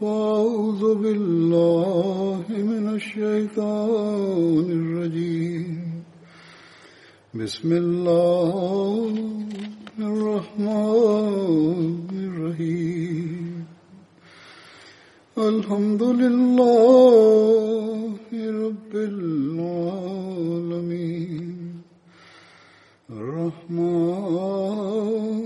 فأعوذ بالله من الشيطان الرجيم. بسم الله الرحمن الرحيم. الحمد لله رب العالمين. الرحمن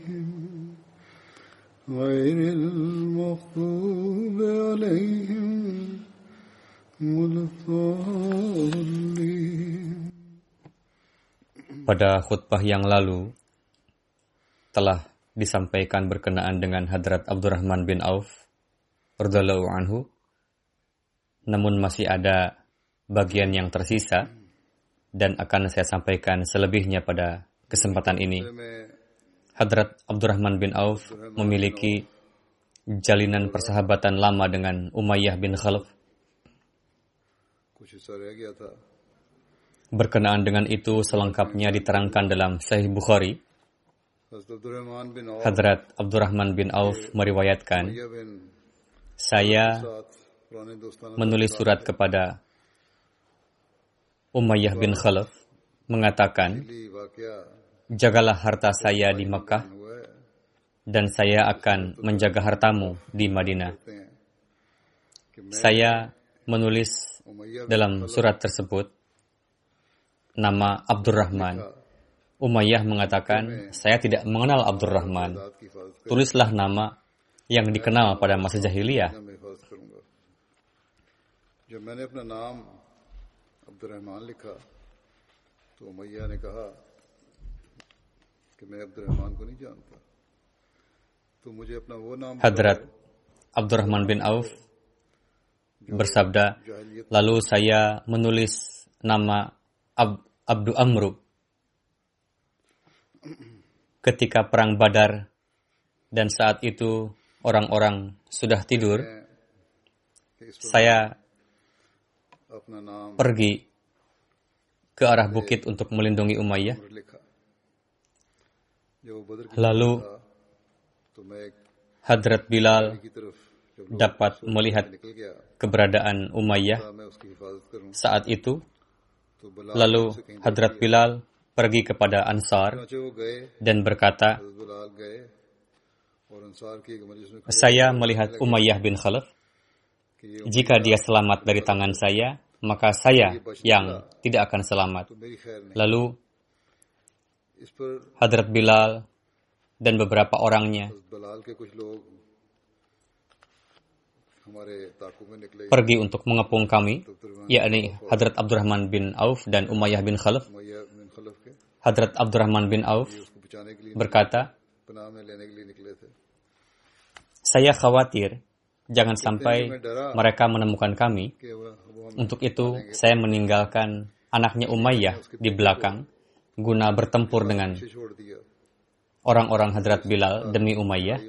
غير المغضوب عليهم ولا الضالين Pada khutbah yang lalu telah disampaikan berkenaan dengan Hadrat Abdurrahman bin Auf radhiyallahu anhu. Namun masih ada bagian yang tersisa dan akan saya sampaikan selebihnya pada kesempatan ini. Hadrat Abdurrahman bin Auf memiliki jalinan persahabatan lama dengan Umayyah bin Khalaf. Berkenaan dengan itu selengkapnya diterangkan dalam Sahih Bukhari. Hadrat Abdurrahman bin Auf. Meriwayatkan, saya menulis surat kepada Umayyah bin Khalaf mengatakan, jagalah harta saya di Mekah, dan saya akan menjaga hartamu di Madinah. Saya menulis dalam surat tersebut nama Abdurrahman. Umayyah mengatakan, saya tidak mengenal Abdurrahman. Tulislah nama yang dikenal pada masa jahiliyah. Abdurrahman Hadrat Abdurrahman bin Auf bersabda, lalu saya menulis nama Ab Abdu Amru. Ketika perang Badar dan saat itu orang-orang sudah tidur, saya pergi ke arah bukit untuk melindungi Umayyah. Lalu Hadrat Bilal dapat melihat keberadaan Umayyah saat itu. Lalu Hadrat Bilal pergi kepada Ansar dan berkata, saya melihat Umayyah bin Khalaf. Jika dia selamat dari tangan saya, maka saya yang tidak akan selamat. Lalu Hadrat Bilal, dan beberapa orangnya pergi untuk mengepung kami, yakni Hadrat Abdurrahman bin Auf dan Umayyah bin Khalaf. Hadrat Abdurrahman bin Auf berkata, saya khawatir jangan sampai mereka menemukan kami. Untuk itu, saya meninggalkan anaknya Umayyah di belakang guna bertempur dengan orang-orang Hadrat Bilal demi Umayyah.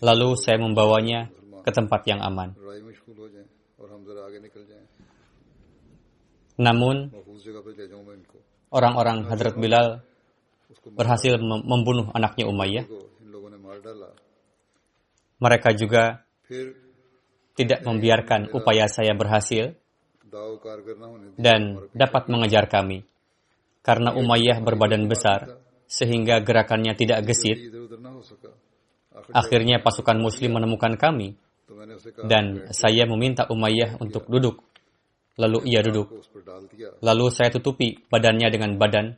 Lalu saya membawanya ke tempat yang aman. Namun, orang-orang Hadrat Bilal berhasil membunuh anaknya Umayyah. Mereka juga tidak membiarkan upaya saya berhasil dan dapat mengejar kami karena Umayyah berbadan besar, sehingga gerakannya tidak gesit. Akhirnya pasukan muslim menemukan kami, dan saya meminta Umayyah untuk duduk. Lalu ia duduk. Lalu saya tutupi badannya dengan badan,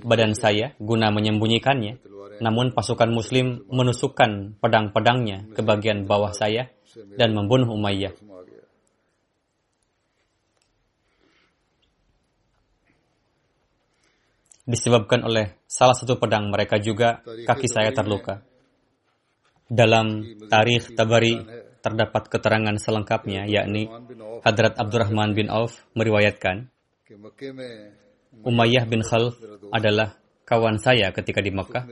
badan saya guna menyembunyikannya. Namun pasukan muslim menusukkan pedang-pedangnya ke bagian bawah saya dan membunuh Umayyah. disebabkan oleh salah satu pedang mereka juga kaki saya terluka. Dalam tarikh Tabari terdapat keterangan selengkapnya, yakni Hadrat Abdurrahman bin Auf meriwayatkan, Umayyah bin Khalf adalah kawan saya ketika di Mekah.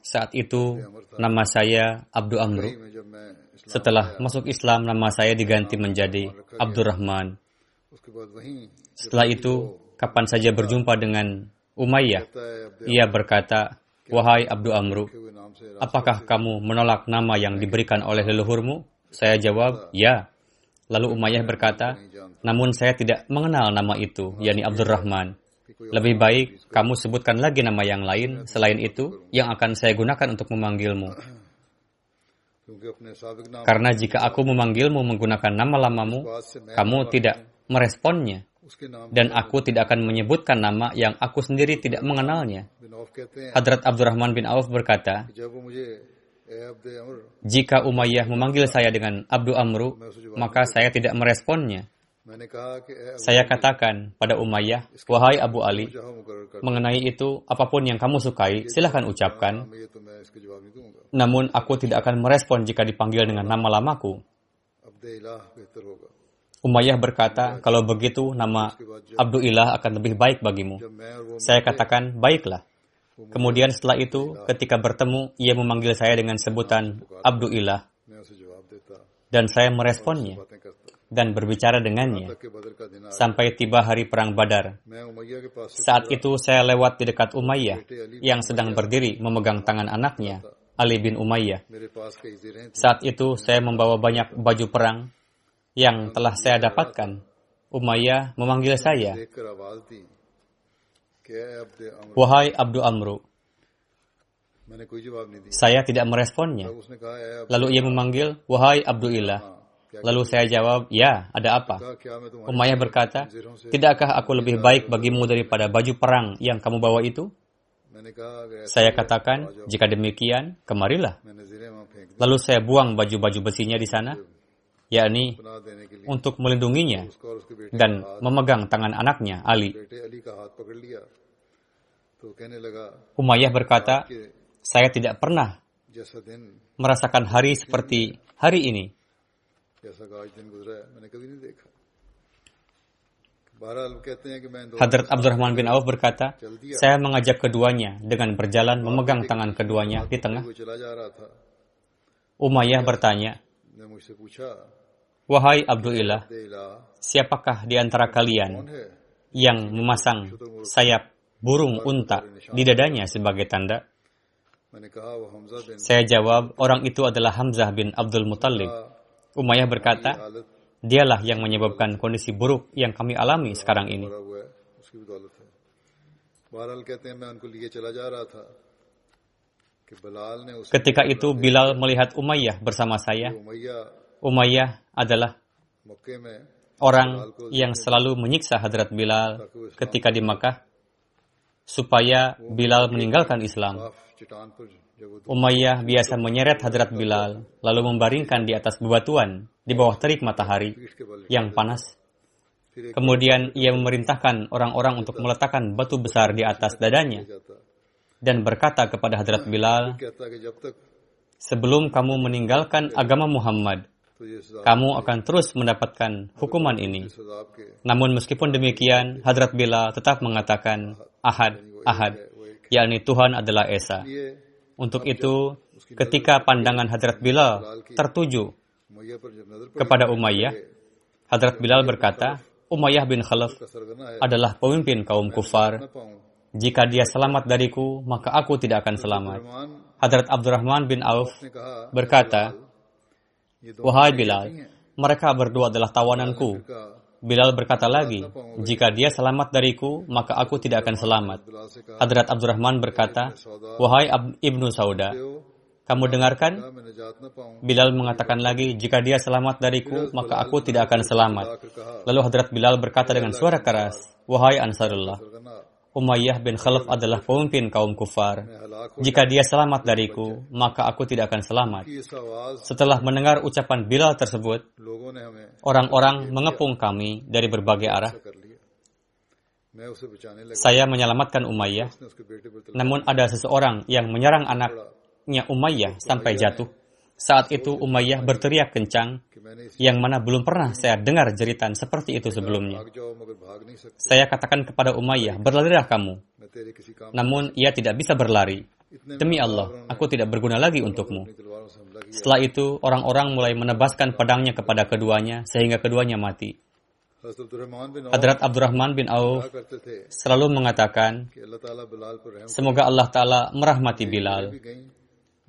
Saat itu nama saya Abdul Amru. Setelah masuk Islam, nama saya diganti menjadi Abdurrahman. Setelah itu, kapan saja berjumpa dengan Umayyah. Ia berkata, Wahai Abdul Amru, apakah kamu menolak nama yang diberikan oleh leluhurmu? Saya jawab, ya. Lalu Umayyah berkata, namun saya tidak mengenal nama itu, yakni Abdurrahman. Lebih baik kamu sebutkan lagi nama yang lain selain itu yang akan saya gunakan untuk memanggilmu. Karena jika aku memanggilmu menggunakan nama lamamu, kamu tidak meresponnya dan aku tidak akan menyebutkan nama yang aku sendiri tidak mengenalnya. Hadrat Abdurrahman bin Auf berkata, jika Umayyah memanggil saya dengan Abdu Amru, maka saya tidak meresponnya. Saya katakan pada Umayyah, wahai Abu Ali, mengenai itu apa pun yang kamu sukai, silahkan ucapkan. Namun aku tidak akan merespon jika dipanggil dengan nama lamaku. Umayyah berkata, kalau begitu nama Abdullah akan lebih baik bagimu. Saya katakan, baiklah. Kemudian setelah itu, ketika bertemu, ia memanggil saya dengan sebutan Abdullah. Dan saya meresponnya dan berbicara dengannya sampai tiba hari Perang Badar. Saat itu saya lewat di dekat Umayyah yang sedang berdiri memegang tangan anaknya, Ali bin Umayyah. Saat itu saya membawa banyak baju perang yang telah saya dapatkan, Umayyah memanggil saya, Wahai Abdul Amru, saya tidak meresponnya. Lalu ia memanggil, Wahai Abdulillah. Lalu saya jawab, ya, ada apa? Umayyah berkata, tidakkah aku lebih baik bagimu daripada baju perang yang kamu bawa itu? Saya katakan, jika demikian, kemarilah. Lalu saya buang baju-baju besinya di sana, yakni untuk melindunginya dan memegang tangan anaknya Ali. Umayyah berkata, saya tidak pernah merasakan hari seperti hari ini. Hadrat Abdurrahman bin Auf berkata, saya mengajak keduanya dengan berjalan memegang tangan keduanya di tengah. Umayyah bertanya, Wahai Abdullah, siapakah di antara kalian yang memasang sayap burung unta di dadanya sebagai tanda? Saya jawab, orang itu adalah Hamzah bin Abdul Muttalib. Umayyah berkata, dialah yang menyebabkan kondisi buruk yang kami alami sekarang ini. Ketika itu Bilal melihat Umayyah bersama saya. Umayyah adalah orang yang selalu menyiksa Hadrat Bilal ketika di Makkah supaya Bilal meninggalkan Islam. Umayyah biasa menyeret Hadrat Bilal lalu membaringkan di atas bebatuan di bawah terik matahari yang panas. Kemudian ia memerintahkan orang-orang untuk meletakkan batu besar di atas dadanya dan berkata kepada Hadrat Bilal, Sebelum kamu meninggalkan agama Muhammad, kamu akan terus mendapatkan hukuman ini. Namun meskipun demikian, Hadrat Bila tetap mengatakan ahad, ahad, yakni Tuhan adalah Esa. Untuk itu, ketika pandangan Hadrat Bilal tertuju kepada Umayyah, Hadrat Bilal berkata, Umayyah bin Khalaf adalah pemimpin kaum kufar. Jika dia selamat dariku, maka aku tidak akan selamat. Hadrat Abdurrahman bin Auf berkata, Wahai Bilal, mereka berdua adalah tawananku. Bilal berkata lagi, jika dia selamat dariku, maka aku tidak akan selamat. Hadrat Abdurrahman berkata, Wahai Ibnu Sauda, kamu dengarkan? Bilal mengatakan lagi, jika dia selamat dariku, maka aku tidak akan selamat. Lalu Hadrat Bilal berkata dengan suara keras, Wahai Ansarullah, Umayyah bin Khalaf adalah pemimpin kaum kufar. Jika dia selamat dariku, maka aku tidak akan selamat. Setelah mendengar ucapan Bilal tersebut, orang-orang mengepung kami dari berbagai arah. Saya menyelamatkan Umayyah, namun ada seseorang yang menyerang anaknya Umayyah sampai jatuh. Saat itu Umayyah berteriak kencang, yang mana belum pernah saya dengar jeritan seperti itu sebelumnya. Saya katakan kepada Umayyah, berlarilah kamu. Namun ia tidak bisa berlari. Demi Allah, aku tidak berguna lagi untukmu. Setelah itu, orang-orang mulai menebaskan pedangnya kepada keduanya sehingga keduanya mati. Hadrat Abdurrahman bin Auf selalu mengatakan, Semoga Allah Ta'ala merahmati Bilal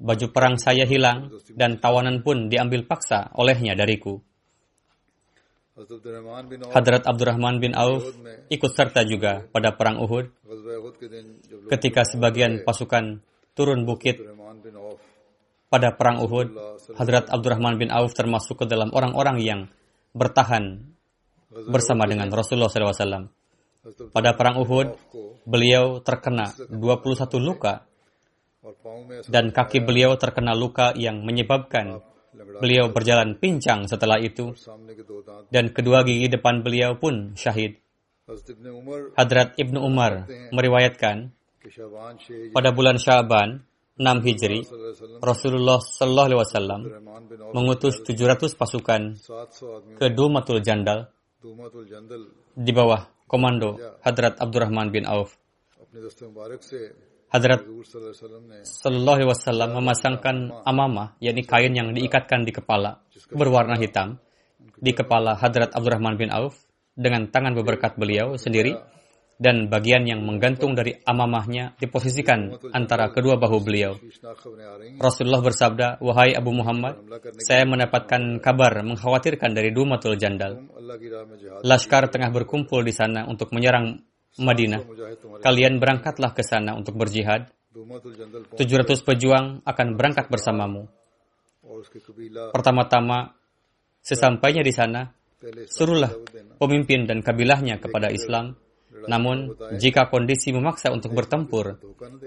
baju perang saya hilang dan tawanan pun diambil paksa olehnya dariku. Hadrat Abdurrahman bin Auf ikut serta juga pada perang Uhud. Ketika sebagian pasukan turun bukit pada perang Uhud, Hadrat Abdurrahman bin Auf termasuk ke dalam orang-orang yang bertahan bersama dengan Rasulullah SAW. Pada perang Uhud, beliau terkena 21 luka dan kaki beliau terkena luka yang menyebabkan beliau berjalan pincang setelah itu dan kedua gigi depan beliau pun syahid. Hadrat Ibnu Umar meriwayatkan pada bulan Syaban 6 Hijri, Rasulullah Sallallahu Alaihi Wasallam mengutus 700 pasukan ke Dumatul Jandal di bawah komando Hadrat Abdurrahman bin Auf. Hadrat Sallallahu Alaihi Wasallam memasangkan amamah, yakni kain yang diikatkan di kepala berwarna hitam di kepala Hadrat Abdurrahman bin Auf dengan tangan beberkat beliau sendiri dan bagian yang menggantung dari amamahnya diposisikan antara kedua bahu beliau. Rasulullah bersabda, Wahai Abu Muhammad, saya mendapatkan kabar mengkhawatirkan dari Dumatul Jandal. Laskar tengah berkumpul di sana untuk menyerang Madinah. Kalian berangkatlah ke sana untuk berjihad. 700 pejuang akan berangkat bersamamu. Pertama-tama, sesampainya di sana, suruhlah pemimpin dan kabilahnya kepada Islam. Namun, jika kondisi memaksa untuk bertempur,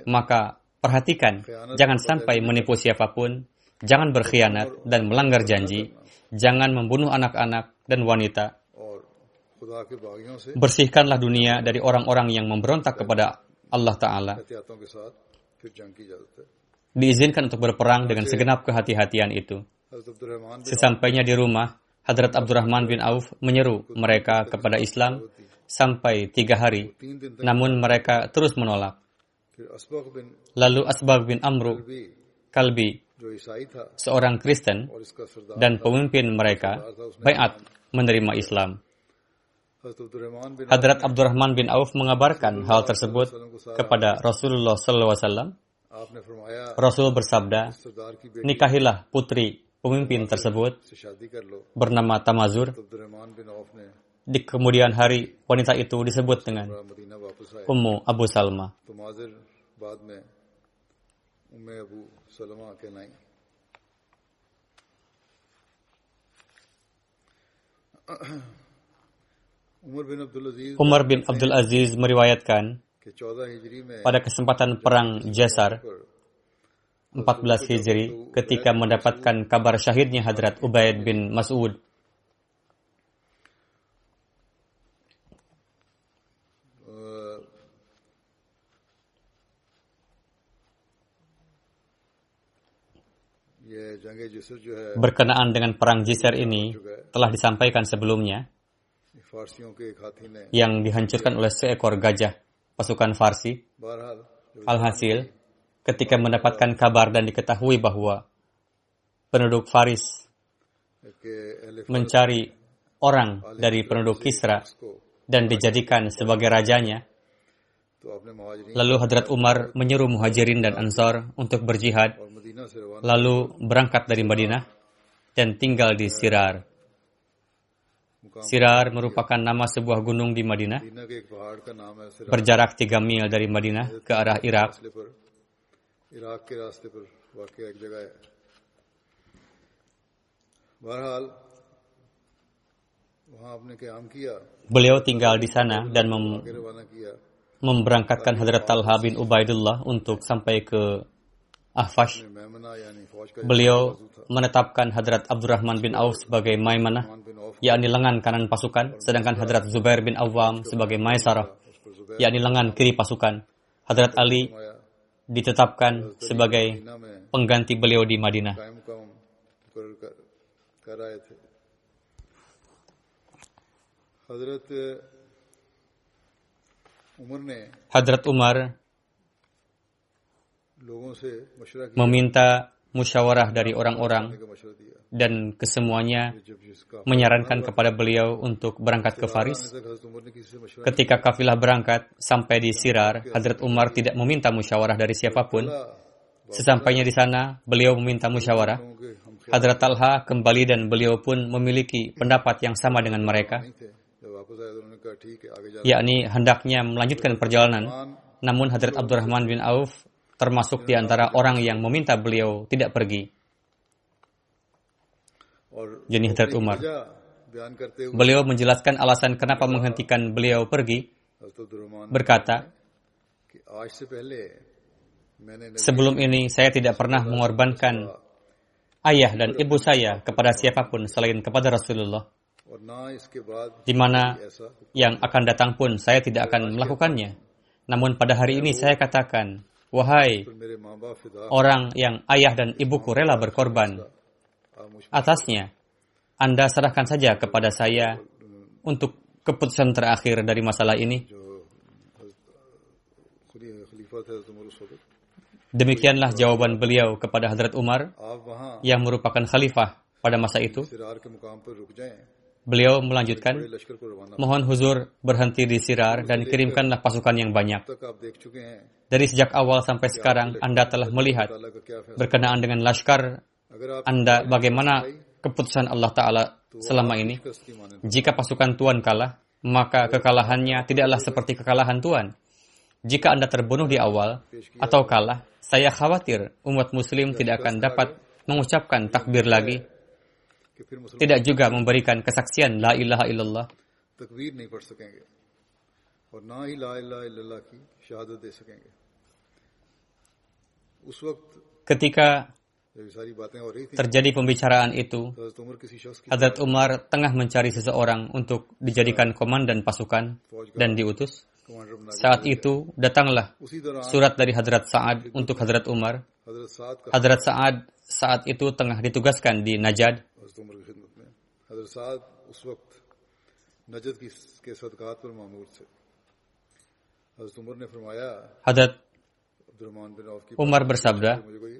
maka perhatikan, jangan sampai menipu siapa pun, jangan berkhianat dan melanggar janji, jangan membunuh anak-anak dan wanita, Bersihkanlah dunia dari orang-orang yang memberontak kepada Allah Ta'ala. Diizinkan untuk berperang dengan segenap kehati-hatian itu. Sesampainya di rumah, Hadrat Abdurrahman bin Auf menyeru mereka kepada Islam sampai tiga hari, namun mereka terus menolak. Lalu Asbag bin Amru, Kalbi, seorang Kristen dan pemimpin mereka, bayat menerima Islam. Hadrat Abdurrahman bin Auf mengabarkan hal tersebut kepada Rasulullah SAW. Rasul bersabda, nikahilah putri pemimpin tersebut bernama Tamazur. Di kemudian hari, wanita itu disebut dengan Ummu Abu Salma. Umar bin Abdul Aziz meriwayatkan pada kesempatan perang Jasar 14 Hijri ketika mendapatkan kabar syahidnya Hadrat Ubaid bin Mas'ud. Berkenaan dengan perang Jisar ini telah disampaikan sebelumnya yang dihancurkan oleh seekor gajah pasukan Farsi. Alhasil, ketika mendapatkan kabar dan diketahui bahwa penduduk Faris mencari orang dari penduduk Kisra dan dijadikan sebagai rajanya, Lalu Hadrat Umar menyuruh muhajirin dan ansar untuk berjihad, lalu berangkat dari Madinah dan tinggal di Sirar. Sirar merupakan nama sebuah gunung di Madinah, berjarak tiga mil dari Madinah ke arah Irak. Beliau tinggal di sana dan mem memberangkatkan Hadrat Talha bin Ubaidullah untuk sampai ke Ahfash. Beliau menetapkan Hadrat Abdurrahman bin Auf sebagai Maimanah, yakni lengan kanan pasukan, sedangkan Hadrat Zubair bin Awam sebagai Maisarah, yakni lengan kiri pasukan. Hadrat Ali ditetapkan sebagai pengganti beliau di Madinah. Hadrat Umar meminta musyawarah dari orang-orang dan kesemuanya menyarankan kepada beliau untuk berangkat ke Faris. Ketika kafilah berangkat sampai di Sirar, Hadrat Umar tidak meminta musyawarah dari siapa pun. Sesampainya di sana, beliau meminta musyawarah. Hadrat Talha kembali dan beliau pun memiliki pendapat yang sama dengan mereka, yakni hendaknya melanjutkan perjalanan. Namun Hadrat Abdurrahman bin Auf termasuk di antara orang yang meminta beliau tidak pergi. Jenih Hadrat Umar. Beliau menjelaskan alasan kenapa menghentikan beliau pergi, berkata, Sebelum ini saya tidak pernah mengorbankan ayah dan ibu saya kepada siapa pun selain kepada Rasulullah. Di mana yang akan datang pun saya tidak akan melakukannya. Namun pada hari ini saya katakan, Wahai orang yang ayah dan ibuku rela berkorban atasnya, Anda serahkan saja kepada saya untuk keputusan terakhir dari masalah ini. Demikianlah jawaban beliau kepada Hadrat Umar yang merupakan khalifah pada masa itu. Beliau melanjutkan, mohon huzur berhenti di Sirar dan kirimkanlah pasukan yang banyak. Dari sejak awal sampai sekarang, Anda telah melihat berkenaan dengan laskar Anda bagaimana keputusan Allah Ta'ala selama ini. Jika pasukan Tuhan kalah, maka kekalahannya tidaklah seperti kekalahan Tuhan. Jika Anda terbunuh di awal atau kalah, saya khawatir umat Muslim tidak akan dapat mengucapkan takbir lagi tidak juga memberikan kesaksian la ilaha illallah ketika terjadi pembicaraan itu, Hadrat Umar tengah mencari seseorang untuk dijadikan komandan pasukan dan diutus. Saat itu datanglah surat dari Hadrat Sa'ad untuk Hadrat Umar. Hadrat Sa'ad saat itu tengah ditugaskan di Najad. हजरत उमर की खिदमत में हजरत साद उस वक्त नजद की के सदकात पर मामूर थे हजरत उमर ने फरमाया Hadrat अब्दुलरहमान बिन औफ की Umar bersabda, मुझे कोई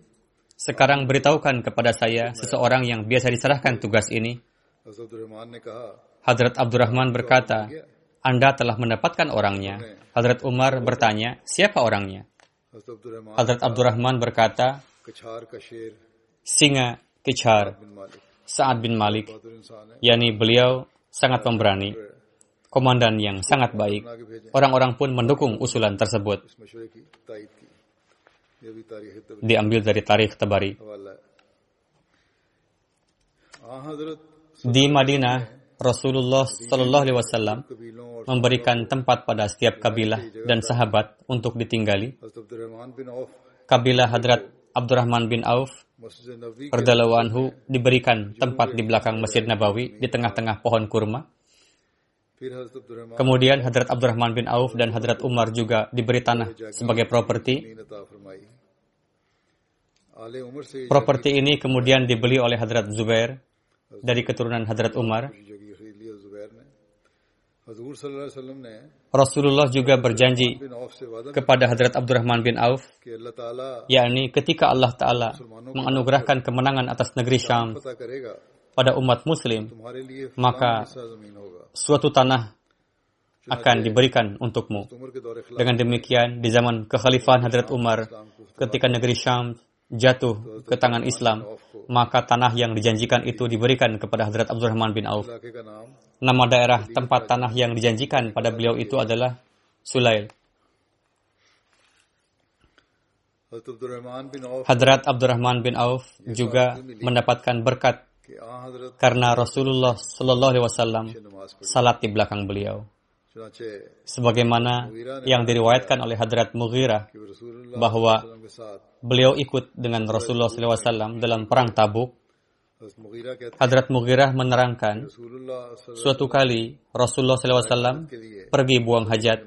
sekarang beritahukan kepada saya seseorang yang biasa diserahkan tugas ini. हजरत अब्दुलरहमान ने कहा Hadrat Abdurrahman berkata, Anda telah mendapatkan orangnya. Hadrat Umar bertanya, siapa orangnya? हजरत अब्दुलरहमान Hadrat Abdurrahman berkata, कछार का शेर Singa Kichar, बिन मालिक Sa'ad bin Malik, yakni beliau sangat pemberani, komandan yang sangat baik. Orang-orang pun mendukung usulan tersebut. Diambil dari tarikh Tabari. Di Madinah, Rasulullah Shallallahu Alaihi Wasallam memberikan tempat pada setiap kabilah dan sahabat untuk ditinggali. Kabilah Hadrat Abdurrahman bin Auf Anhu diberikan tempat di belakang Masjid Nabawi di tengah-tengah pohon kurma. Kemudian Hadrat Abdurrahman bin Auf dan Hadrat Umar juga diberi tanah sebagai properti. Properti ini kemudian dibeli oleh Hadrat Zubair dari keturunan Hadrat Umar. Rasulullah juga berjanji kepada Hadrat Abdurrahman bin Auf, yakni ketika Allah Ta'ala menganugerahkan kemenangan atas negeri Syam pada umat Muslim, maka suatu tanah akan diberikan untukmu. Dengan demikian, di zaman kekhalifahan Hadrat Umar, ketika negeri Syam jatuh ke tangan Islam, maka tanah yang dijanjikan itu diberikan kepada Hadrat Abdurrahman bin Auf. Nama daerah tempat tanah yang dijanjikan pada beliau itu adalah Sulail. Hadrat Abdurrahman bin Auf juga mendapatkan berkat karena Rasulullah Shallallahu Alaihi Wasallam salat di belakang beliau. Sebagaimana yang diriwayatkan oleh Hadrat Mughirah bahwa beliau ikut dengan Rasulullah SAW dalam perang Tabuk Hadrat Mughirah menerangkan, suatu kali Rasulullah SAW pergi buang hajat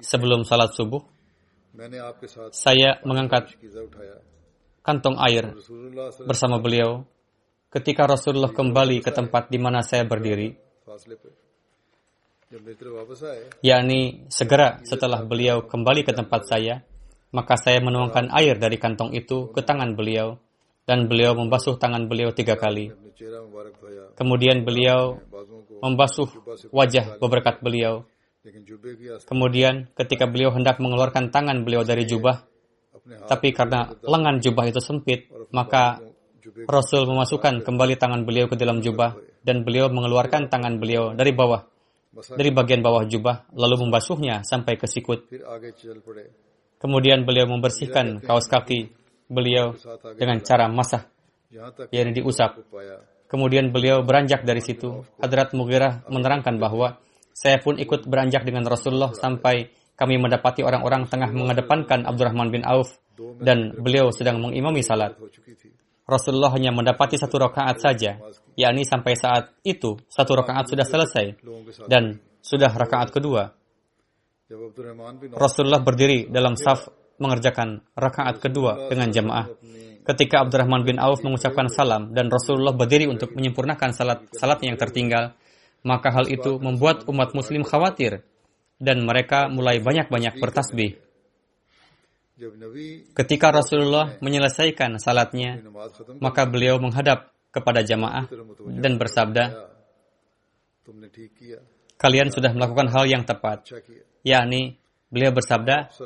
sebelum salat subuh. Saya mengangkat kantong air bersama beliau. Ketika Rasulullah kembali ke tempat di mana saya berdiri, yakni segera setelah beliau kembali ke tempat saya, maka saya menuangkan air dari kantong itu ke tangan beliau dan beliau membasuh tangan beliau tiga kali. Kemudian beliau membasuh wajah berberkat beliau. Kemudian ketika beliau hendak mengeluarkan tangan beliau dari jubah, tapi karena lengan jubah itu sempit, maka Rasul memasukkan kembali tangan beliau ke dalam jubah dan beliau mengeluarkan tangan beliau dari bawah, dari bagian bawah jubah, lalu membasuhnya sampai ke sikut. Kemudian beliau membersihkan kaos kaki beliau dengan cara masah, yang diusap. Kemudian beliau beranjak dari situ. Hadrat Mughirah menerangkan bahwa saya pun ikut beranjak dengan Rasulullah sampai kami mendapati orang-orang tengah mengedepankan Abdurrahman bin Auf dan beliau sedang mengimami salat. Rasulullah hanya mendapati satu rakaat saja, yakni sampai saat itu satu rakaat sudah selesai dan sudah rakaat kedua. Rasulullah berdiri dalam saf mengerjakan rakaat kedua dengan jamaah. Ketika Abdurrahman bin Auf mengucapkan salam dan Rasulullah berdiri untuk menyempurnakan salat salatnya yang tertinggal, maka hal itu membuat umat muslim khawatir dan mereka mulai banyak-banyak bertasbih. Ketika Rasulullah menyelesaikan salatnya, maka beliau menghadap kepada jamaah dan bersabda, Kalian sudah melakukan hal yang tepat, yakni Beliau bersabda,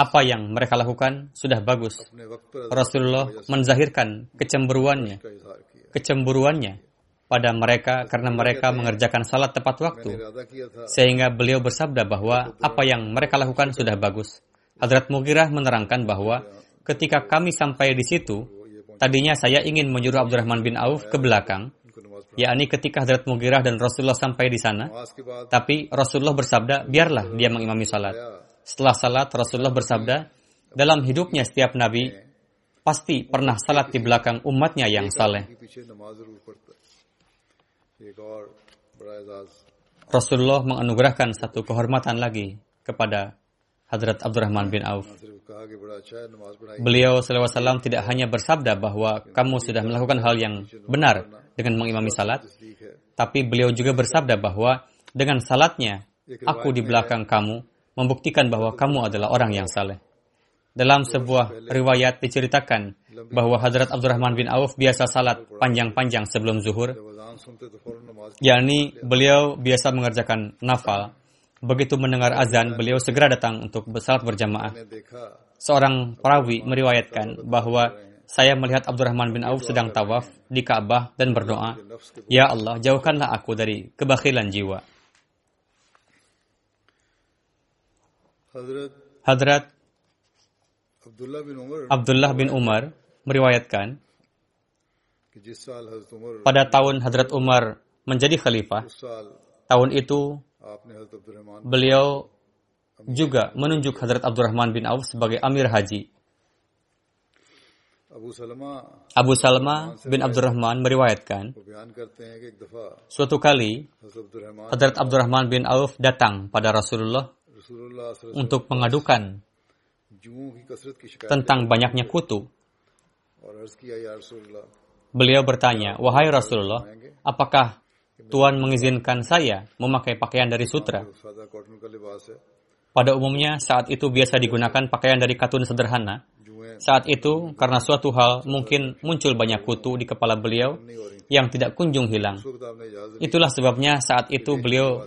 apa yang mereka lakukan sudah bagus. Rasulullah menzahirkan kecemburuannya, kecemburuannya pada mereka karena mereka mengerjakan salat tepat waktu. Sehingga beliau bersabda bahwa apa yang mereka lakukan sudah bagus. Hadrat Mugirah menerangkan bahwa ketika kami sampai di situ, tadinya saya ingin menyuruh Abdurrahman bin Auf ke belakang, yakni ketika Hadrat Mugirah dan Rasulullah sampai di sana. Tapi Rasulullah bersabda, biarlah dia mengimami salat. Setelah salat, Rasulullah bersabda, dalam hidupnya setiap nabi pasti pernah salat di belakang umatnya yang saleh. Rasulullah menganugerahkan satu kehormatan lagi kepada Hadrat Abdurrahman bin Auf. Beliau SAW tidak hanya bersabda bahwa kamu sudah melakukan hal yang benar, dengan mengimami salat, tapi beliau juga bersabda bahwa dengan salatnya aku di belakang kamu membuktikan bahwa kamu adalah orang yang saleh. Dalam sebuah riwayat diceritakan bahwa Hadrat Abdurrahman bin Auf biasa salat panjang-panjang sebelum zuhur, yakni beliau biasa mengerjakan nafal. Begitu mendengar azan, beliau segera datang untuk salat berjamaah. Seorang perawi meriwayatkan bahwa saya melihat Abdurrahman bin Auf sedang tawaf di Ka'bah dan berdoa, Ya Allah, jauhkanlah aku dari kebakilan jiwa. Hadrat Abdullah bin Umar meriwayatkan, pada tahun Hadrat Umar menjadi khalifah, tahun itu beliau juga menunjuk Hadrat Abdurrahman bin Auf sebagai Amir Haji. Abu Salma bin Abdurrahman meriwayatkan, suatu kali Hadrat Abdurrahman bin Auf datang pada Rasulullah untuk mengadukan tentang banyaknya kutu. Beliau bertanya, "Wahai Rasulullah, apakah Tuhan mengizinkan saya memakai pakaian dari sutra?" Pada umumnya saat itu biasa digunakan pakaian dari katun sederhana, saat itu, karena suatu hal mungkin muncul banyak kutu di kepala beliau yang tidak kunjung hilang. Itulah sebabnya saat itu beliau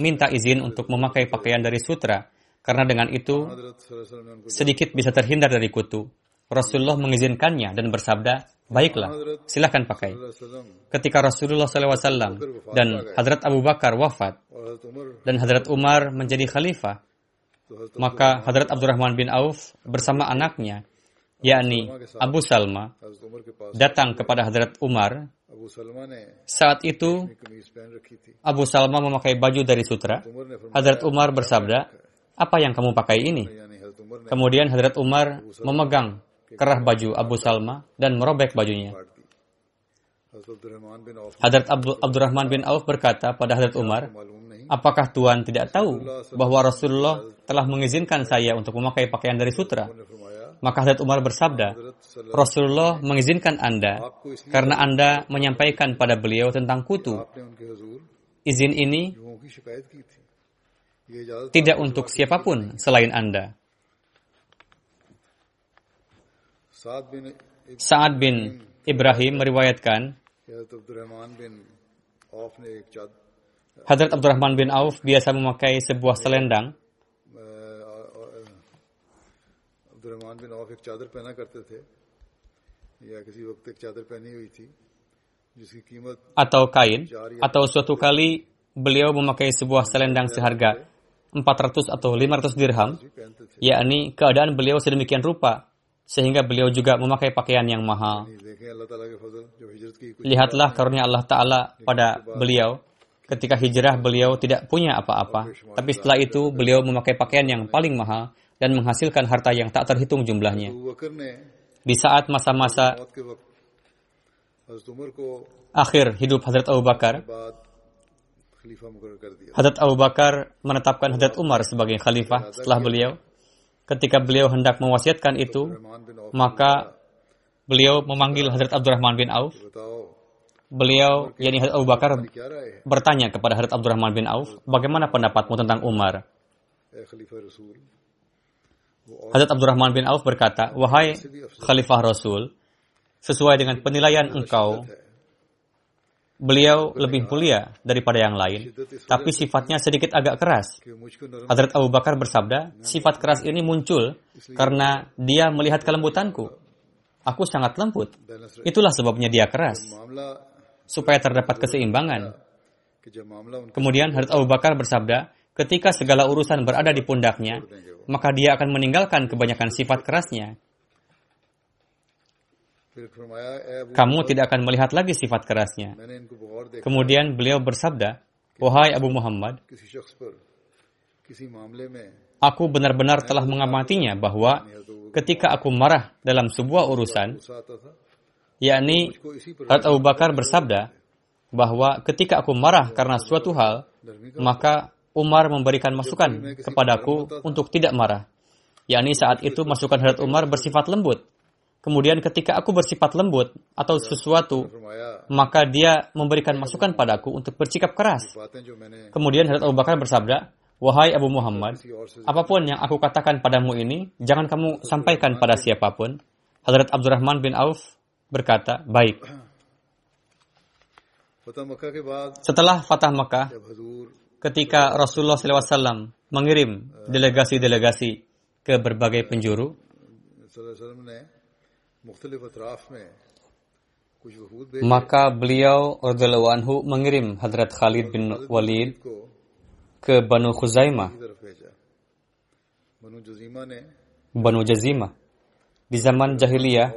minta izin untuk memakai pakaian dari sutra, karena dengan itu sedikit bisa terhindar dari kutu. Rasulullah mengizinkannya dan bersabda, Baiklah, silahkan pakai. Ketika Rasulullah SAW dan Hadrat Abu Bakar wafat dan Hadrat Umar menjadi khalifah, maka Hadrat Abdurrahman bin Auf bersama anaknya yakni Abu Salma, datang kepada Hadrat Umar. Saat itu, Abu Salma memakai baju dari sutra. Hadrat Umar bersabda, apa yang kamu pakai ini? Kemudian Hadrat Umar memegang kerah baju Abu Salma dan merobek bajunya. Hadrat Abdurrahman bin Auf berkata pada Hadrat Umar, apakah Tuhan tidak tahu bahwa Rasulullah telah mengizinkan saya untuk memakai pakaian dari sutra? Maka Hazrat Umar bersabda, Rasulullah mengizinkan Anda karena Anda menyampaikan pada beliau tentang kutu. Izin ini tidak untuk siapa pun selain Anda. Sa'ad bin Ibrahim meriwayatkan, Hadrat Abdurrahman bin Auf biasa memakai sebuah selendang Abdul Rahman बिन औफ एक चादर पहना करते थे या किसी वक्त एक चादर पहनी हुई थी जिसकी कीमत atau kain, atau suatu kali beliau memakai sebuah selendang seharga 400 atau 500 dirham, भी पहनते थे yakni keadaan beliau sedemikian rupa, sehingga beliau juga memakai pakaian yang mahal. नहीं देखें अल्लाह ताला के फजल जो हिजरत की कुछ Lihatlah karunia Allah Ta'ala pada beliau. Ketika hijrah beliau tidak punya apa-apa. Tapi setelah itu beliau memakai pakaian yang paling mahal dan menghasilkan harta yang tak terhitung jumlahnya. Di saat masa-masa akhir hidup Hazrat Abu Bakar, Hazrat Abu Bakar menetapkan Hazrat Umar sebagai khalifah setelah beliau. Ketika beliau hendak mewasiatkan itu, maka beliau memanggil Hazrat Abdurrahman bin Auf. Beliau, yakni Hazrat Abu Bakar, bertanya kepada Hazrat Abdurrahman bin Auf, bagaimana pendapatmu tentang Umar? Hazrat Abdurrahman bin Auf berkata, Wahai Khalifah Rasul, sesuai dengan penilaian engkau, beliau lebih mulia daripada yang lain, tapi sifatnya sedikit agak keras. Hadrat Abu Bakar bersabda, sifat keras ini muncul karena dia melihat kelembutanku. Aku sangat lembut. Itulah sebabnya dia keras. Supaya terdapat keseimbangan. Kemudian Hadrat Abu Bakar bersabda, Ketika segala urusan berada di pundaknya, maka dia akan meninggalkan kebanyakan sifat kerasnya. Kamu tidak akan melihat lagi sifat kerasnya. Kemudian beliau bersabda, Wahai Abu Muhammad, aku benar-benar telah mengamatinya bahwa ketika aku marah dalam sebuah urusan, yakni Rat Abu Bakar bersabda bahwa ketika aku marah karena suatu hal, maka Umar memberikan masukan kepadaku untuk tidak marah. Yakni saat itu masukan Hadrat Umar bersifat lembut. Kemudian ketika aku bersifat lembut atau sesuatu, maka dia memberikan masukan padaku untuk bersikap keras. Kemudian Hadrat Abu Bakar bersabda, Wahai Abu Muhammad, apa pun yang aku katakan padamu ini, jangan kamu sampaikan pada siapa pun. Hadrat Abdurrahman bin Auf berkata, Baik. Setelah Fatah Mekah, ketika Rasulullah SAW mengirim delegasi-delegasi ke berbagai penjuru. Maka beliau radhiyallahu anhu mengirim Hadrat Khalid bin Walid ke Banu Khuzaimah. Banu Jazimah. Di zaman jahiliyah,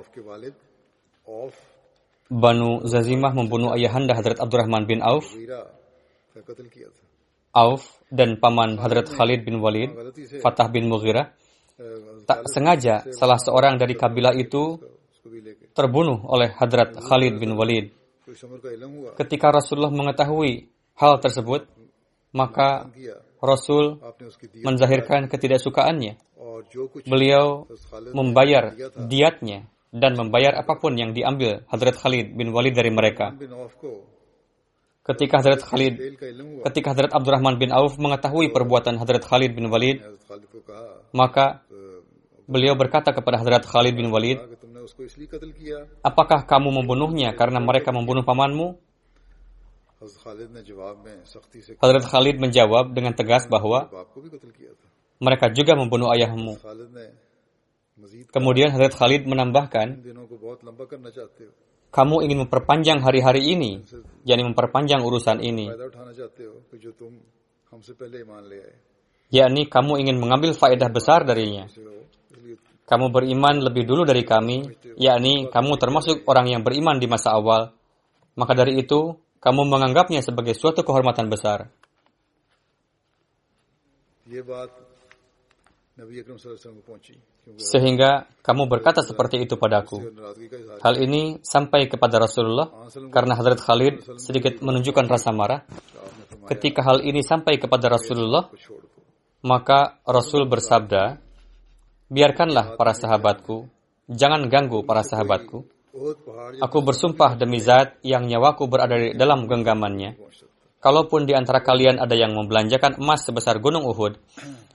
Banu Zazimah membunuh ayahanda Hadrat Abdurrahman bin Auf Auf dan paman Hadrat Khalid bin Walid, Fatah bin Mughirah, tak sengaja salah seorang dari kabilah itu terbunuh oleh Hadrat Khalid bin Walid. Ketika Rasulullah mengetahui hal tersebut, maka Rasul menzahirkan ketidaksukaannya. Beliau membayar diatnya dan membayar apa pun yang diambil Hadrat Khalid bin Walid dari mereka. Ketika Hadrat Khalid, ketika Hazrat Abdurrahman bin Auf mengetahui perbuatan Hazrat Khalid bin Walid, maka beliau berkata kepada Hadrat Khalid bin Walid, Apakah kamu membunuhnya karena mereka membunuh pamanmu? Hadrat Khalid menjawab dengan tegas bahwa mereka juga membunuh ayahmu. Kemudian Hadrat Khalid menambahkan, kamu ingin memperpanjang hari-hari ini, yakni memperpanjang urusan ini. Yakni kamu ingin mengambil faedah besar darinya. Kamu beriman lebih dulu dari kami, yakni kamu termasuk orang yang beriman di masa awal. Maka dari itu, kamu menganggapnya sebagai suatu kehormatan besar. Sehingga kamu berkata seperti itu padaku. Hal ini sampai kepada Rasulullah karena Hadrat Khalid sedikit menunjukkan rasa marah. Ketika hal ini sampai kepada Rasulullah, maka Rasul bersabda, Biarkanlah para sahabatku, jangan ganggu para sahabatku. Aku bersumpah demi zat yang nyawaku berada di dalam genggamannya. Kalaupun di antara kalian ada yang membelanjakan emas sebesar gunung Uhud,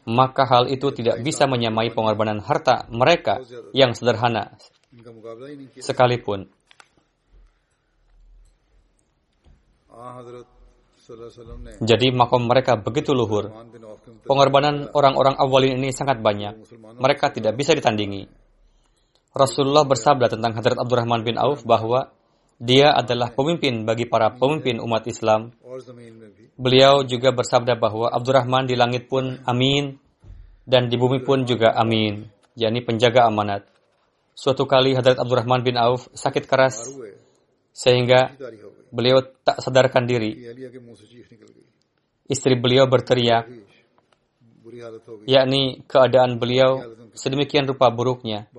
maka hal itu tidak bisa menyamai pengorbanan harta mereka yang sederhana sekalipun. Jadi makom mereka begitu luhur. Pengorbanan orang-orang awalin ini sangat banyak. Mereka tidak bisa ditandingi. Rasulullah bersabda tentang Hadrat Abdurrahman bin Auf bahwa dia adalah pemimpin bagi para pemimpin umat Islam. Beliau juga bersabda bahwa Abdurrahman di langit pun amin dan di bumi pun juga amin, yakni penjaga amanat. Suatu kali Hadrat Abdurrahman bin Auf sakit keras sehingga beliau tak sadarkan diri. Istri beliau berteriak, yakni keadaan beliau sedemikian rupa buruknya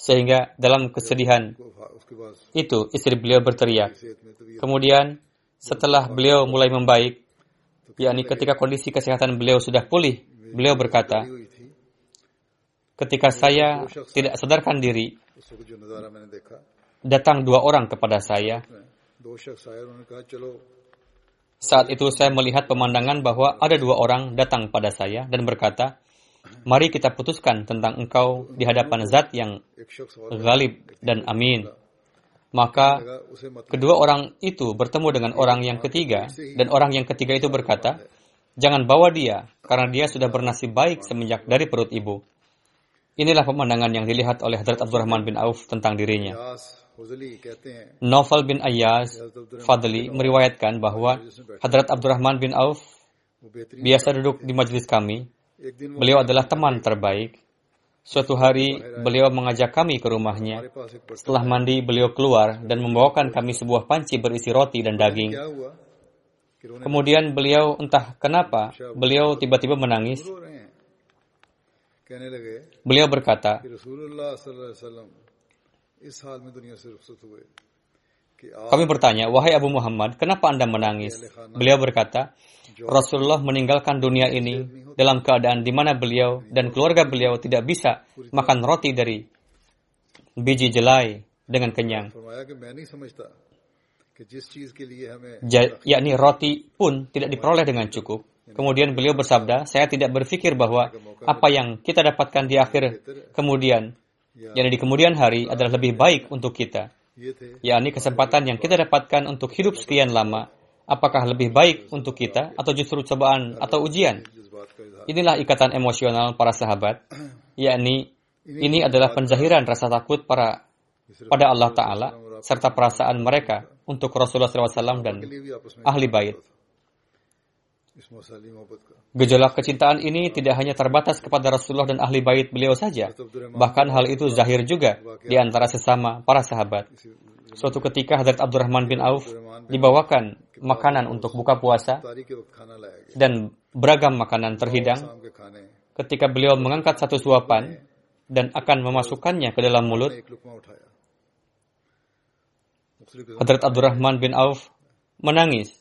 sehingga dalam kesedihan itu istri beliau berteriak. Kemudian setelah beliau mulai membaik, yakni ketika kondisi kesehatan beliau sudah pulih, beliau berkata, ketika saya tidak sadarkan diri, datang dua orang kepada saya. Saat itu saya melihat pemandangan bahwa ada dua orang datang pada saya dan berkata, Mari kita putuskan tentang engkau di hadapan zat yang galib dan amin. Maka kedua orang itu bertemu dengan orang yang ketiga dan orang yang ketiga itu berkata, Jangan bawa dia, karena dia sudah bernasib baik semenjak dari perut ibu. Inilah pemandangan yang dilihat oleh Hadrat Abdurrahman bin Auf tentang dirinya. Novel bin Ayaz Fadli meriwayatkan bahwa Hadrat Abdurrahman bin Auf biasa duduk di majlis kami Beliau adalah teman terbaik. Suatu hari, beliau mengajak kami ke rumahnya. Setelah mandi, beliau keluar dan membawakan kami sebuah panci berisi roti dan daging. Kemudian beliau entah kenapa, beliau tiba-tiba menangis. Beliau berkata, kami bertanya, wahai Abu Muhammad, kenapa Anda menangis? Beliau berkata, Rasulullah meninggalkan dunia ini dalam keadaan di mana beliau dan keluarga beliau tidak bisa makan roti dari biji jelai dengan kenyang. Ja, yakni roti pun tidak diperoleh dengan cukup. Kemudian beliau bersabda, saya tidak berpikir bahwa apa yang kita dapatkan di akhir kemudian, jadi di kemudian hari adalah lebih baik untuk kita, yakni kesempatan yang kita dapatkan untuk hidup sekian lama apakah lebih baik untuk kita atau justru cobaan atau ujian? Inilah ikatan emosional para sahabat, yakni ini adalah penzahiran rasa takut para pada Allah Ta'ala serta perasaan mereka untuk Rasulullah SAW dan ahli bait. Gejolak kecintaan ini tidak hanya terbatas kepada Rasulullah dan ahli bait beliau saja, bahkan hal itu zahir juga di antara sesama para sahabat. Suatu ketika Hadrat Abdurrahman bin Auf dibawakan makanan untuk buka puasa dan beragam makanan terhidang. Ketika beliau mengangkat satu suapan dan akan memasukkannya ke dalam mulut, Hadrat Abdurrahman bin Auf menangis.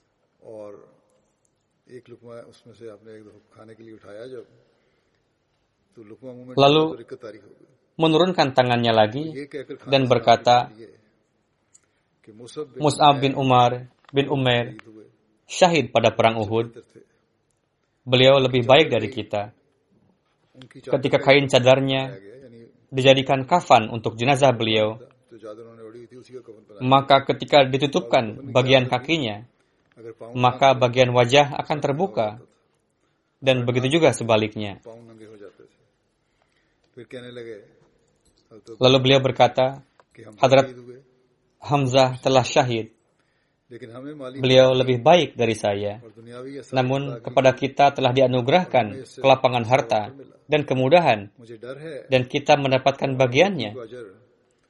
Lalu menurunkan tangannya lagi dan berkata, Mus'ab bin Umar bin Umair syahid pada perang Uhud. Beliau lebih baik dari kita. Ketika kain cadarnya dijadikan kafan untuk jenazah beliau, maka ketika ditutupkan bagian kakinya, maka bagian wajah akan terbuka. Dan begitu juga sebaliknya. Lalu beliau berkata, Hadrat Hamzah telah syahid. Beliau lebih baik dari saya. Namun kepada kita telah dianugerahkan kelapangan harta dan kemudahan. Dan kita mendapatkan bagiannya.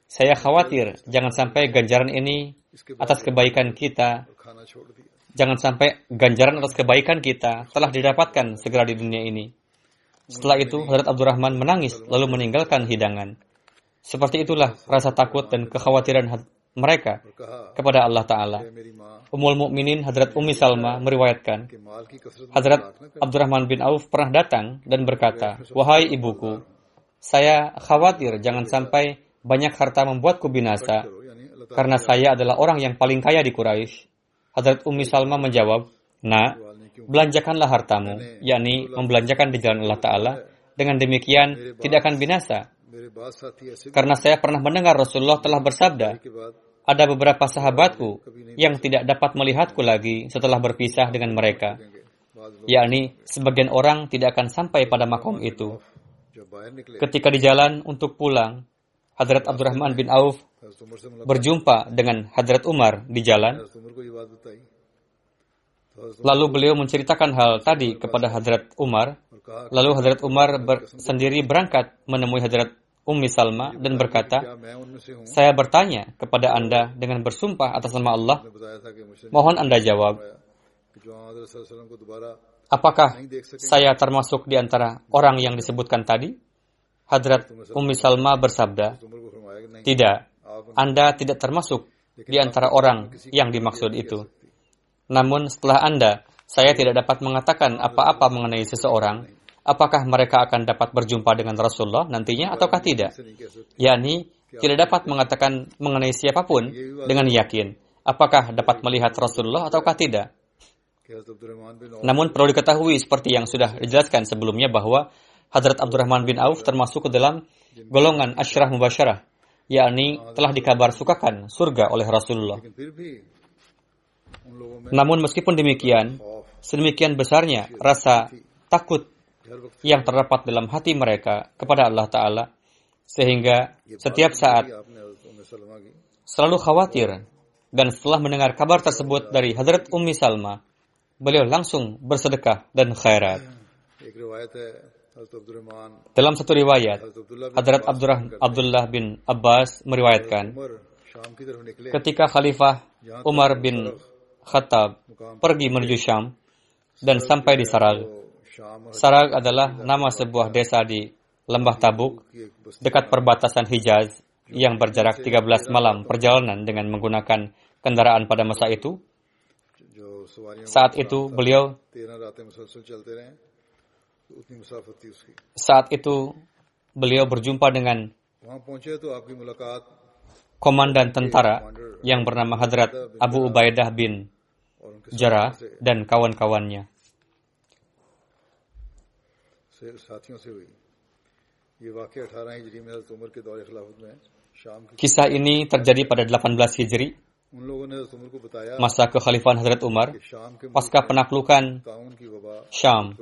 Saya khawatir jangan sampai ganjaran ini atas kebaikan kita. jangan sampai ganjaran atas kebaikan kita telah didapatkan segera di dunia ini. Setelah itu, Hazrat Abdurrahman menangis lalu meninggalkan hidangan. Seperti itulah rasa takut dan kekhawatiran mereka kepada Allah Ta'ala. Umul Mukminin Hadrat Umi Salma meriwayatkan, Hadrat Abdurrahman bin Auf pernah datang dan berkata, Wahai ibuku, saya khawatir jangan sampai banyak harta membuatku binasa, karena saya adalah orang yang paling kaya di Quraisy. Hadrat Umi Salma menjawab, Nak, belanjakanlah hartamu, yakni membelanjakan di jalan Allah Ta'ala. Dengan demikian, tidak akan binasa. Karena saya pernah mendengar Rasulullah telah bersabda, ada beberapa sahabatku yang tidak dapat melihatku lagi setelah berpisah dengan mereka. Yakni, sebagian orang tidak akan sampai pada makom itu. Ketika di jalan untuk pulang, Hadrat Abdurrahman bin Auf berjumpa dengan Hadrat Umar di jalan. Lalu beliau menceritakan hal tadi kepada Hadrat Umar Lalu Hadrat Umar ber sendiri berangkat menemui Hadrat Ummi Salma dan berkata, Saya bertanya kepada Anda dengan bersumpah atas nama Allah, mohon Anda jawab, apakah saya termasuk di antara orang yang disebutkan tadi? Hadrat Ummi Salma bersabda, Tidak, Anda tidak termasuk di antara orang yang dimaksud itu. Namun setelah Anda, saya tidak dapat mengatakan apa-apa mengenai seseorang, apakah mereka akan dapat berjumpa dengan Rasulullah nantinya ataukah tidak? Yani, tidak dapat mengatakan mengenai siapa pun dengan yakin apakah dapat melihat Rasulullah ataukah tidak. Namun perlu diketahui seperti yang sudah dijelaskan sebelumnya bahwa Hadrat Abdurrahman bin Auf termasuk ke dalam golongan asyrah Mubasyarah, yakni telah dikabar sukakan surga oleh Rasulullah. Namun meskipun demikian, sedemikian besarnya rasa takut yang terdapat dalam hati mereka kepada Allah Ta'ala, sehingga setiap saat selalu khawatir. Dan setelah mendengar kabar tersebut dari Hadrat Ummi Salma, beliau langsung bersedekah dan khairat. Dalam satu riwayat, Hadrat Abdullah bin Abbas meriwayatkan, ketika Khalifah Umar bin Khattab pergi menuju Syam dan sampai di Sarag. Sarag adalah nama sebuah desa di Lembah Tabuk, dekat perbatasan Hijaz, yang berjarak 13 malam perjalanan dengan menggunakan kendaraan pada masa itu. Saat itu beliau saat itu beliau berjumpa dengan komandan tentara yang bernama Hadrat Abu Ubaidah bin Jarrah dan kawan-kawannya. Kisah ini terjadi pada 18 Hijri masa kekhalifahan Hazrat Umar pasca penaklukan Syam.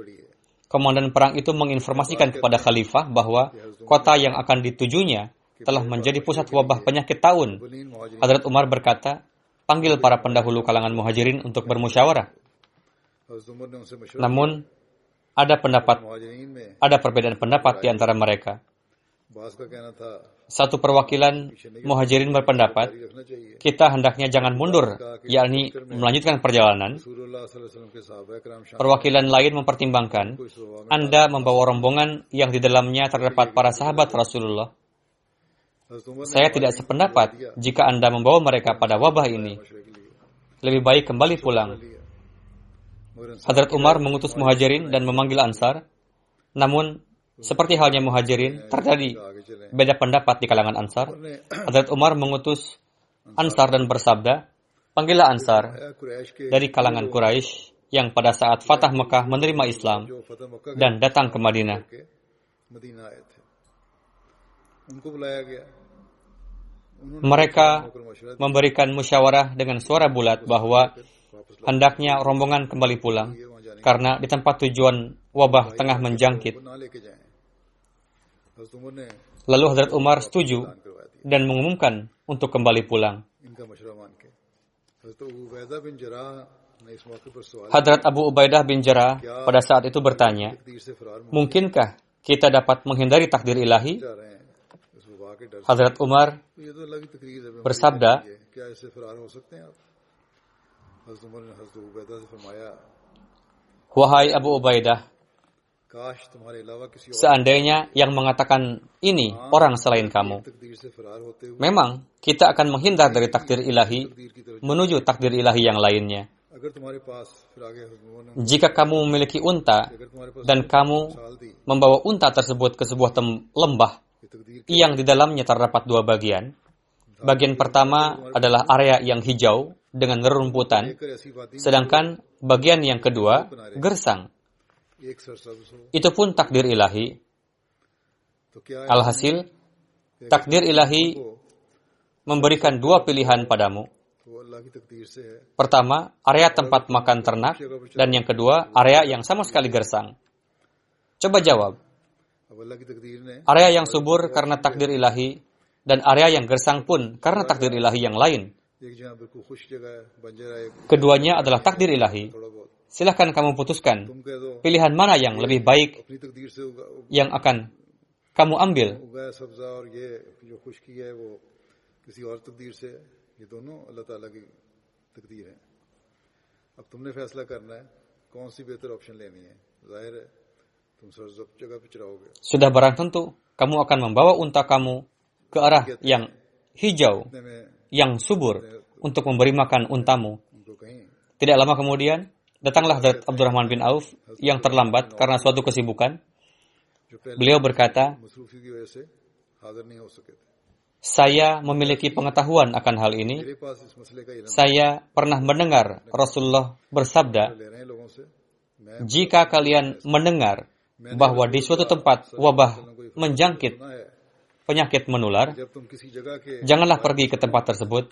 Komandan perang itu menginformasikan kepada khalifah bahwa kota yang akan ditujunya telah menjadi pusat wabah penyakit tahun. Hazrat Umar berkata, panggil para pendahulu kalangan muhajirin untuk bermusyawarah. Namun, ada pendapat ada perbedaan pendapat di antara mereka. Satu perwakilan muhajirin berpendapat, kita hendaknya jangan mundur, yakni melanjutkan perjalanan. Perwakilan lain mempertimbangkan, Anda membawa rombongan yang di dalamnya terdapat para sahabat Rasulullah. Saya tidak sependapat jika Anda membawa mereka pada wabah ini. Lebih baik kembali pulang. Hadrat Umar mengutus muhajirin dan memanggil ansar. Namun, seperti halnya muhajirin, terjadi beda pendapat di kalangan ansar. Hadrat Umar mengutus ansar. Dan bersabda, panggillah ansar dari kalangan Quraisy yang pada saat Fatah Mekah menerima Islam dan datang ke Madinah. Mereka memberikan musyawarah dengan suara bulat bahwa Hendaknya rombongan kembali pulang, karena di tempat tujuan wabah tengah menjangkit. Lalu Hadrat Umar setuju dan mengumumkan untuk kembali pulang. Hadrat Abu Ubaidah bin Jarrah pada saat itu bertanya, Mungkinkah kita dapat menghindari takdir ilahi? Hadrat Umar bersabda, Wahai Abu Ubaidah, seandainya yang mengatakan ini orang selain kamu, memang kita akan menghindar dari takdir ilahi menuju takdir ilahi yang lainnya. Jika kamu memiliki unta dan kamu membawa unta tersebut ke sebuah lembah yang di dalamnya terdapat dua bagian, bagian pertama adalah area yang hijau dengan rerumputan, sedangkan bagian yang kedua gersang. Itu pun takdir ilahi. Alhasil, takdir ilahi memberikan dua pilihan padamu. Pertama, area tempat makan ternak, dan yang kedua, area yang sama sekali gersang. Coba jawab. Area yang subur karena takdir ilahi, dan area yang gersang pun karena takdir ilahi yang lain. Keduanya adalah takdir ilahi. Silahkan kamu putuskan pilihan mana yang lebih baik yang akan kamu ambil. sudah barang tentu kamu akan membawa unta kamu ke arah yang hijau yang subur untuk memberi makan untamu. Tidak lama kemudian, datanglah Dat Abdurrahman bin Auf yang terlambat karena suatu kesibukan. Beliau berkata, saya memiliki pengetahuan akan hal ini. Saya pernah mendengar Rasulullah bersabda, "Jika kalian mendengar bahwa di suatu tempat wabah menjangkit penyakit menular, जब तुम किसी जगह के janganlah pergi ke tempat tersebut.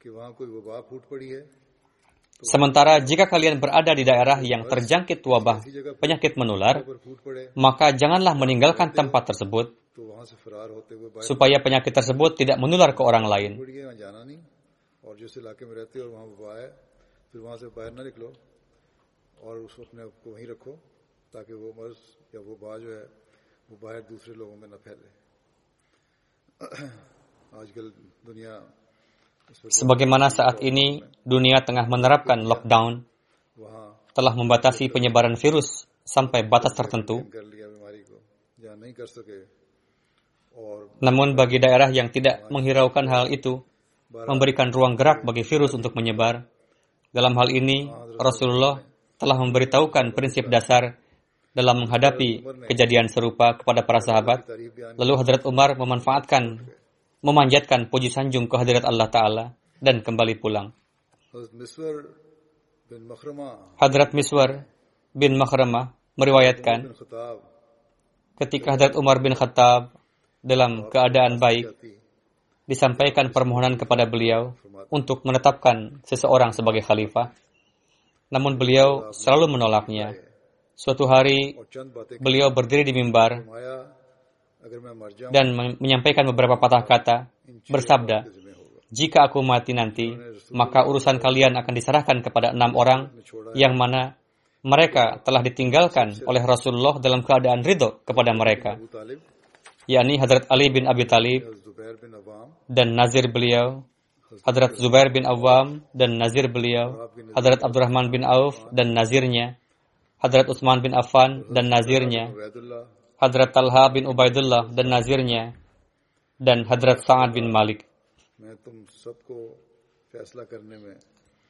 कि वहाँ कोई वबा फूट पड़ी है Sementara jika kalian berada di daerah yang terjangkit wabah penyakit menular, पर फूट पड़े maka janganlah meninggalkan tempat tersebut तो वहाँ से फरार होते हुए बाहर supaya penyakit tersebut tidak menular ke orang lain. पड़ गए वहाँ जाना नहीं और जिस इलाके में रहते हो और वहाँ वबा है फिर वहाँ से बाहर ना निकलो और उस अपने आप को वहीं रखो ताकि वो मर्ज या वो बा जो है वो बाहर दूसरे लोगों में न फैले Sebagaimana saat ini dunia tengah menerapkan lockdown, telah membatasi penyebaran virus sampai batas tertentu. Namun bagi daerah yang tidak menghiraukan hal itu, memberikan ruang gerak bagi virus untuk menyebar. Dalam hal ini, Rasulullah telah memberitahukan prinsip dasar dalam menghadapi kejadian serupa kepada para sahabat. Lalu Hadrat Umar memanfaatkan, memanjatkan puji sanjung ke Hadrat Allah Ta'ala dan kembali pulang. Hadrat Miswar bin Makhramah meriwayatkan ketika Hadrat Umar bin Khattab dalam keadaan baik disampaikan permohonan kepada beliau untuk menetapkan seseorang sebagai khalifah, namun beliau selalu menolaknya. Suatu hari beliau berdiri di mimbar dan menyampaikan beberapa patah kata bersabda, jika aku mati nanti, maka urusan kalian akan diserahkan kepada enam orang yang mana mereka telah ditinggalkan oleh Rasulullah dalam keadaan ridho kepada mereka, yakni Hadrat Ali bin Abi Talib dan Nazir beliau, Hadrat Zubair bin Awam dan Nazir beliau, Hadrat Abdurrahman bin Auf dan Nazirnya, Hadrat Utsman bin Affan dan nazirnya, Hadrat Talha bin Ubaidullah dan nazirnya, dan Hadrat Sa'ad bin Malik.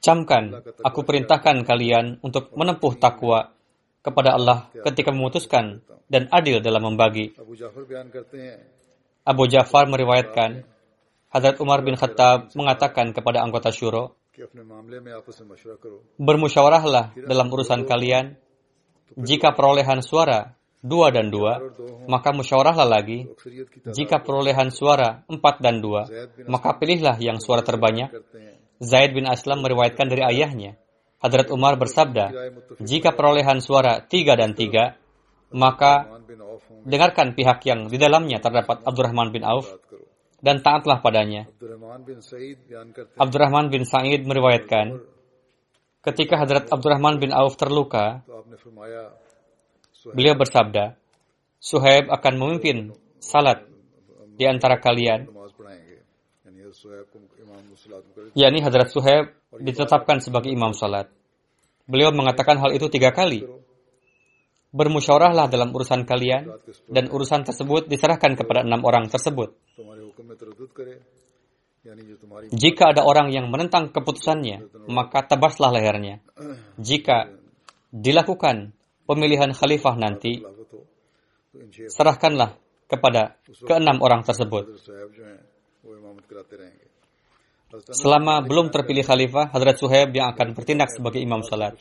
Camkan, aku perintahkan kalian untuk menempuh takwa kepada Allah ketika memutuskan dan adil dalam membagi. Abu Ja'far meriwayatkan, Hadrat Umar bin Khattab mengatakan kepada anggota syuro, Bermusyawarahlah dalam urusan kalian jika perolehan suara dua dan dua, maka musyawarahlah lagi. Jika perolehan suara empat dan dua, maka pilihlah yang suara terbanyak. Zaid bin Aslam meriwayatkan dari ayahnya. Hadrat Umar bersabda, jika perolehan suara tiga dan tiga, maka dengarkan pihak yang di dalamnya terdapat Abdurrahman bin Auf dan taatlah padanya. Abdurrahman bin Sa'id meriwayatkan, Ketika Hadrat Abdurrahman bin Auf terluka, beliau bersabda, Suhaib akan memimpin salat di antara kalian. Yani Hadrat Suhaib ditetapkan sebagai imam salat. Beliau mengatakan hal itu tiga kali. Bermusyawarahlah dalam urusan kalian dan urusan tersebut diserahkan kepada enam orang tersebut. Jika ada orang yang menentang keputusannya, maka tebaslah lehernya. Jika dilakukan pemilihan khalifah nanti, serahkanlah kepada keenam orang tersebut. Selama belum terpilih khalifah, Hadrat Suhaib yang akan bertindak sebagai imam salat.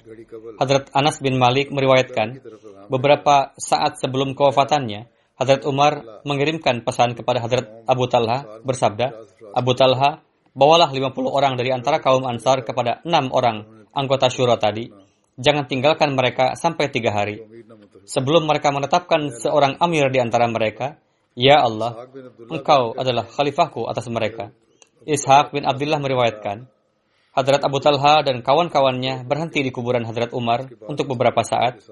Hadrat Anas bin Malik meriwayatkan, beberapa saat sebelum kewafatannya, Hadrat Umar mengirimkan pesan kepada Hadrat Abu Talha bersabda, Abu Talha, bawalah 50 orang dari antara kaum Ansar kepada enam orang anggota syura tadi. Jangan tinggalkan mereka sampai tiga hari. Sebelum mereka menetapkan seorang amir di antara mereka, Ya Allah, engkau adalah khalifahku atas mereka. Ishaq bin Abdullah meriwayatkan, Hadrat Abu Talha dan kawan-kawannya berhenti di kuburan Hadrat Umar untuk beberapa saat.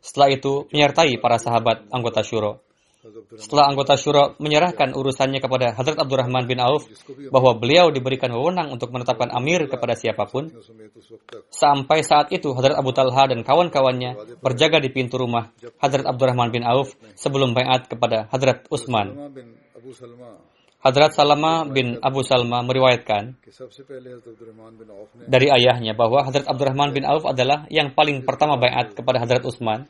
Setelah itu, menyertai para sahabat anggota syuro. Setelah anggota syura menyerahkan urusannya kepada Hazrat Abdurrahman bin Auf bahwa beliau diberikan wewenang untuk menetapkan amir kepada siapa pun, sampai saat itu Hazrat Abu Talha dan kawan-kawannya berjaga di pintu rumah Hazrat Abdurrahman bin Auf sebelum bayat kepada Hazrat Utsman. Hadrat Salama bin Abu Salma meriwayatkan dari ayahnya bahwa Hadrat Abdurrahman bin Auf adalah yang paling pertama bayat kepada Hadrat Utsman,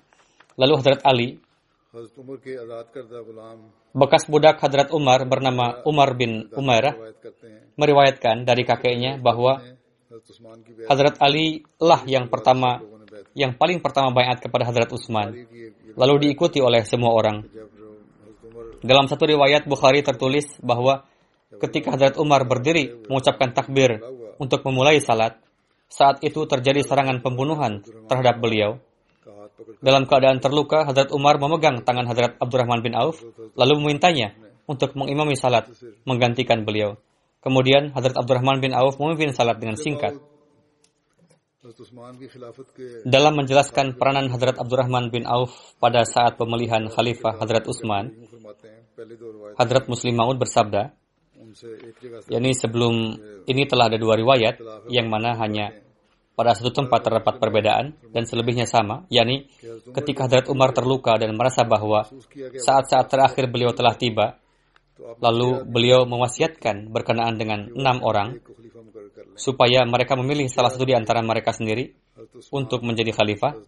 lalu Hadrat Ali, Bekas budak Hadrat Umar bernama Umar bin Umairah meriwayatkan dari kakeknya bahwa Hadrat Ali lah yang pertama yang paling pertama bayat kepada Hadrat Utsman lalu diikuti oleh semua orang. Dalam satu riwayat Bukhari tertulis bahwa ketika Hadrat Umar berdiri mengucapkan takbir untuk memulai salat, saat itu terjadi serangan pembunuhan terhadap beliau. Dalam keadaan terluka, Hadrat Umar memegang tangan Hadrat Abdurrahman bin Auf, lalu memintanya untuk mengimami salat, menggantikan beliau. Kemudian Hadrat Abdurrahman bin Auf memimpin salat dengan singkat. Dalam menjelaskan peranan Hadrat Abdurrahman bin Auf pada saat pemilihan Khalifah Hadrat Utsman, Hadrat Muslim Maud bersabda, yakni sebelum ini telah ada dua riwayat yang mana hanya pada satu tempat terdapat perbedaan dan selebihnya sama, yakni ketika Hadrat Umar terluka dan merasa bahwa saat-saat terakhir beliau telah tiba, lalu beliau mewasiatkan berkenaan dengan enam orang supaya mereka memilih salah satu di antara mereka sendiri untuk menjadi khalifah.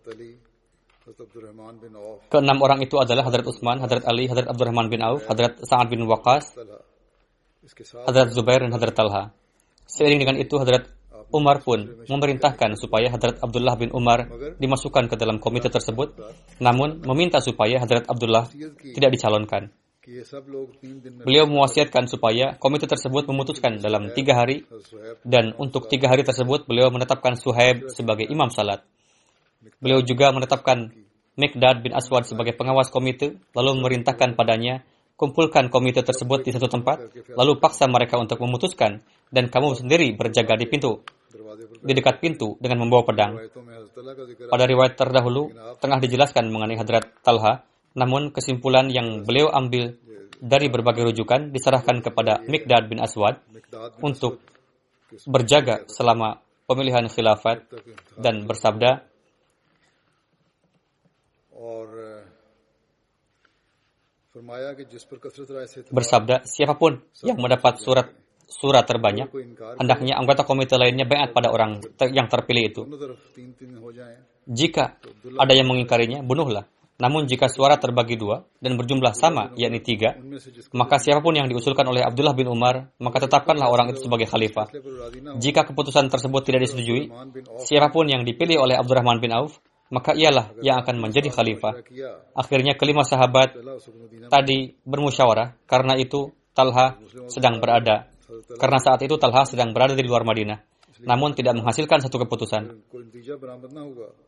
Keenam orang itu adalah Hadrat Utsman, Hadrat Ali, Hadrat Abdurrahman bin Auf, Hadrat Sa'ad bin Waqas, Hadrat Zubair dan Hadrat Talha. Seiring dengan itu, Hadrat Umar pun memerintahkan supaya Hadrat Abdullah bin Umar dimasukkan ke dalam komite tersebut, namun meminta supaya Hadrat Abdullah tidak dicalonkan. Beliau mewasiatkan supaya komite tersebut memutuskan dalam tiga hari, dan untuk tiga hari tersebut beliau menetapkan Suhaib sebagai imam salat. Beliau juga menetapkan Mikdad bin Aswad sebagai pengawas komite, lalu memerintahkan padanya, kumpulkan komite tersebut di satu tempat, lalu paksa mereka untuk memutuskan, dan kamu sendiri berjaga di pintu di dekat pintu dengan membawa pedang. Pada riwayat terdahulu, tengah dijelaskan mengenai Hadrat Talha, namun kesimpulan yang beliau ambil dari berbagai rujukan diserahkan kepada Mikdad bin Aswad untuk berjaga selama pemilihan khilafat dan bersabda, bersabda, siapa pun yang mendapat surat surat terbanyak, hendaknya anggota komite lainnya bayat pada orang yang terpilih itu. Jika ada yang mengingkarinya, bunuhlah. Namun jika suara terbagi dua dan berjumlah sama, yakni tiga, maka siapa pun yang diusulkan oleh Abdullah bin Umar, maka tetapkanlah orang itu sebagai khalifah. Jika keputusan tersebut tidak disetujui, siapa pun yang dipilih oleh Abdurrahman bin Auf, maka ialah yang akan menjadi khalifah. Akhirnya kelima sahabat tadi bermusyawarah, karena itu Talha sedang berada karena saat itu Talha sedang berada di luar Madinah, namun tidak menghasilkan satu keputusan.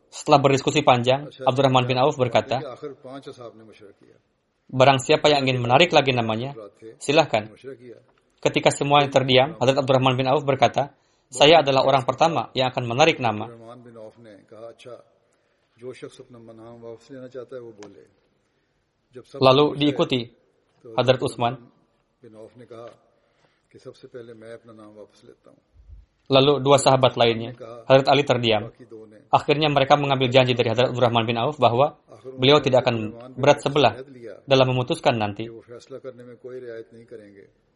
Setelah berdiskusi panjang, Abdurrahman bin Auf berkata, Barang siapa yang ingin menarik lagi namanya, silahkan. Ketika semua yang terdiam, Hadrat Abdurrahman bin Auf berkata, saya adalah orang pertama yang akan menarik nama. Lalu diikuti Hadrat Utsman Lalu dua sahabat lainnya, Hadrat Ali terdiam. Akhirnya mereka mengambil janji dari Hadrat Abdurrahman bin Auf bahwa beliau tidak akan berat sebelah dalam memutuskan nanti.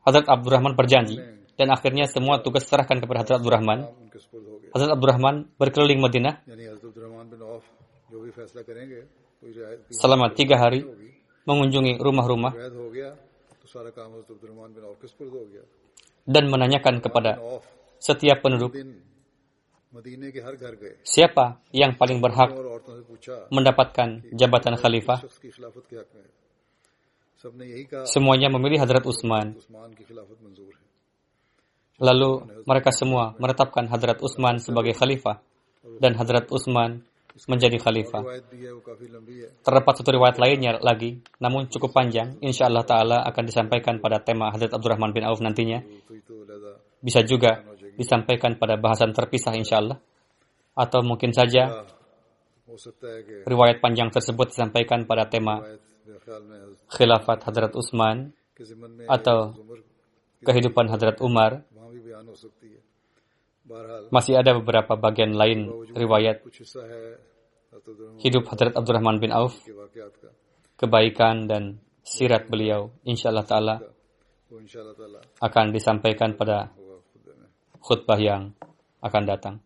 Hadrat Abdurrahman berjanji dan akhirnya semua tugas serahkan kepada Hadrat Abdurrahman. Hadrat Abdurrahman berkeliling Madinah. Selama tiga hari mengunjungi rumah-rumah dan menanyakan kepada setiap penduduk siapa yang paling berhak mendapatkan jabatan khalifah. Semuanya memilih Hadrat Utsman. Lalu mereka semua menetapkan Hadrat Utsman sebagai khalifah dan Hadrat Utsman menjadi khalifah. Terdapat satu riwayat lainnya lagi, namun cukup panjang. Insya Allah Ta'ala akan disampaikan pada tema Hadrat Abdurrahman bin Auf nantinya. Bisa juga disampaikan pada bahasan terpisah insya Allah. Atau mungkin saja riwayat panjang tersebut disampaikan pada tema khilafat Hadrat Utsman atau kehidupan Hadrat Umar masih ada beberapa bagian lain riwayat. hidup Hadrat Abdurrahman bin Auf, kebaikan dan sirat beliau, insya Allah. Ta'ala. akan disampaikan pada khutbah yang akan datang.